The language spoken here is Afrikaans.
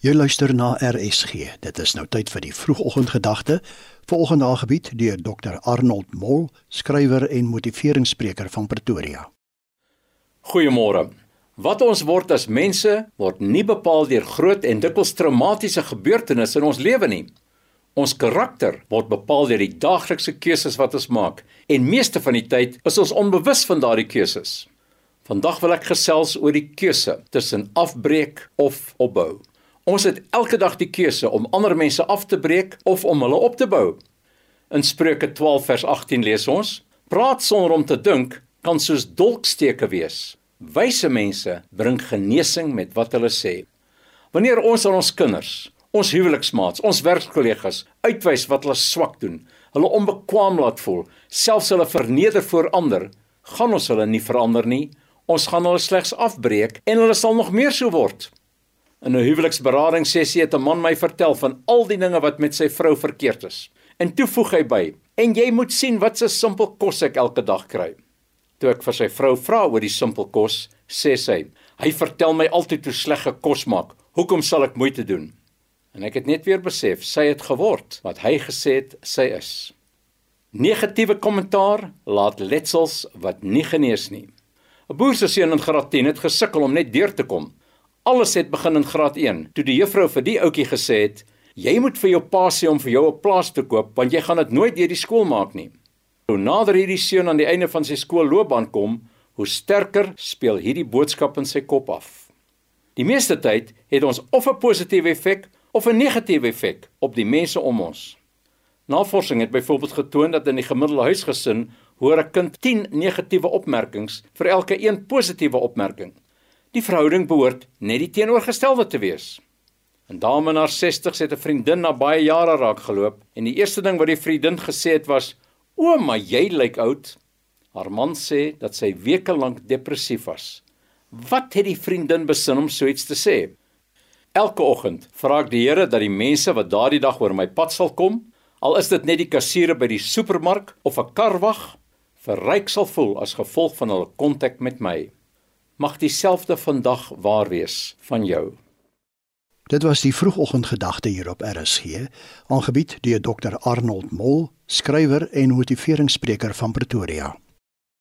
Jy luister na RSG. Dit is nou tyd vir die vroegoggendgedagte. Volgende aangebied deur Dr Arnold Mol, skrywer en motiveringsspreker van Pretoria. Goeiemôre. Wat ons word as mense word nie bepaal deur groot en dikwels traumatiese gebeurtenisse in ons lewe nie. Ons karakter word bepaal deur die daaglikse keuses wat ons maak en meeste van die tyd is ons onbewus van daardie keuses. Vandag wil ek gesels oor die keuse tussen afbreek of opbou. Ons het elke dag die keuse om ander mense af te breek of om hulle op te bou. In Spreuke 12 vers 18 lees ons: Praat sonder om te dink kan soos dolksteke wees. Wyse mense bring genesing met wat hulle sê. Wanneer ons aan ons kinders, ons huweliksmaats, ons werkskollegas uitwys wat hulle swak doen, hulle onbekwaam laat voel, selfs hulle verneder voor ander, gaan ons hulle nie verander nie. Ons gaan hulle slegs afbreek en hulle sal nog meer so word. In 'n huweliksberading sessie het 'n man my vertel van al die dinge wat met sy vrou verkeerd is. En toe voeg hy by: "En jy moet sien wat 'n simpel kos ek elke dag kry." Toe ek vir sy vrou vra oor die simpel kos, sê sy: "Hy vertel my altyd hoe sleg ek kos maak. Hoekom sal ek moeite doen?" En ek het net weer besef, sy het geword wat hy gesê het sy is. Negatiewe kommentaar laat letsels wat nie genees nie. 'n Boer se seun in graad 10 het gesukkel om net deur te kom. Alles het begin in graad 1 toe die juffrou vir die ouetjie gesê het: "Jy moet vir jou pa sê om vir jou 'n plaas te koop want jy gaan dit nooit deur die skool maak nie." Hoe nader hierdie seun aan die einde van sy skoolloopbaan kom, hoe sterker speel hierdie boodskap in sy kop af. Die meeste tyd het ons of 'n positiewe effek of 'n negatiewe effek op die mense om ons. Navorsing het byvoorbeeld getoon dat in die gemiddelde huisgesin hoor 'n kind 10 negatiewe opmerkings vir elke een positiewe opmerking. Die verhouding behoort net die teenoorgestelde te wees. 'n Dame in haar 60's het 'n vriendin na baie jare raak geloop en die eerste ding wat die vriendin gesê het was: "Ouma, jy lyk oud." Haar man sê dat sy weke lank depressief was. Wat het die vriendin besin om so iets te sê? Elke oggend vra ek die Here dat die mense wat daardie dag oor my pad sal kom, al is dit net die kassiere by die supermark of 'n karwag, verryk sal voel as gevolg van hulle kontak met my mag dieselfde vandag waar wees van jou. Dit was die vroegoggendgedagte hier op RSG, aangebied deur Dr Arnold Mol, skrywer en motiveringsspreker van Pretoria.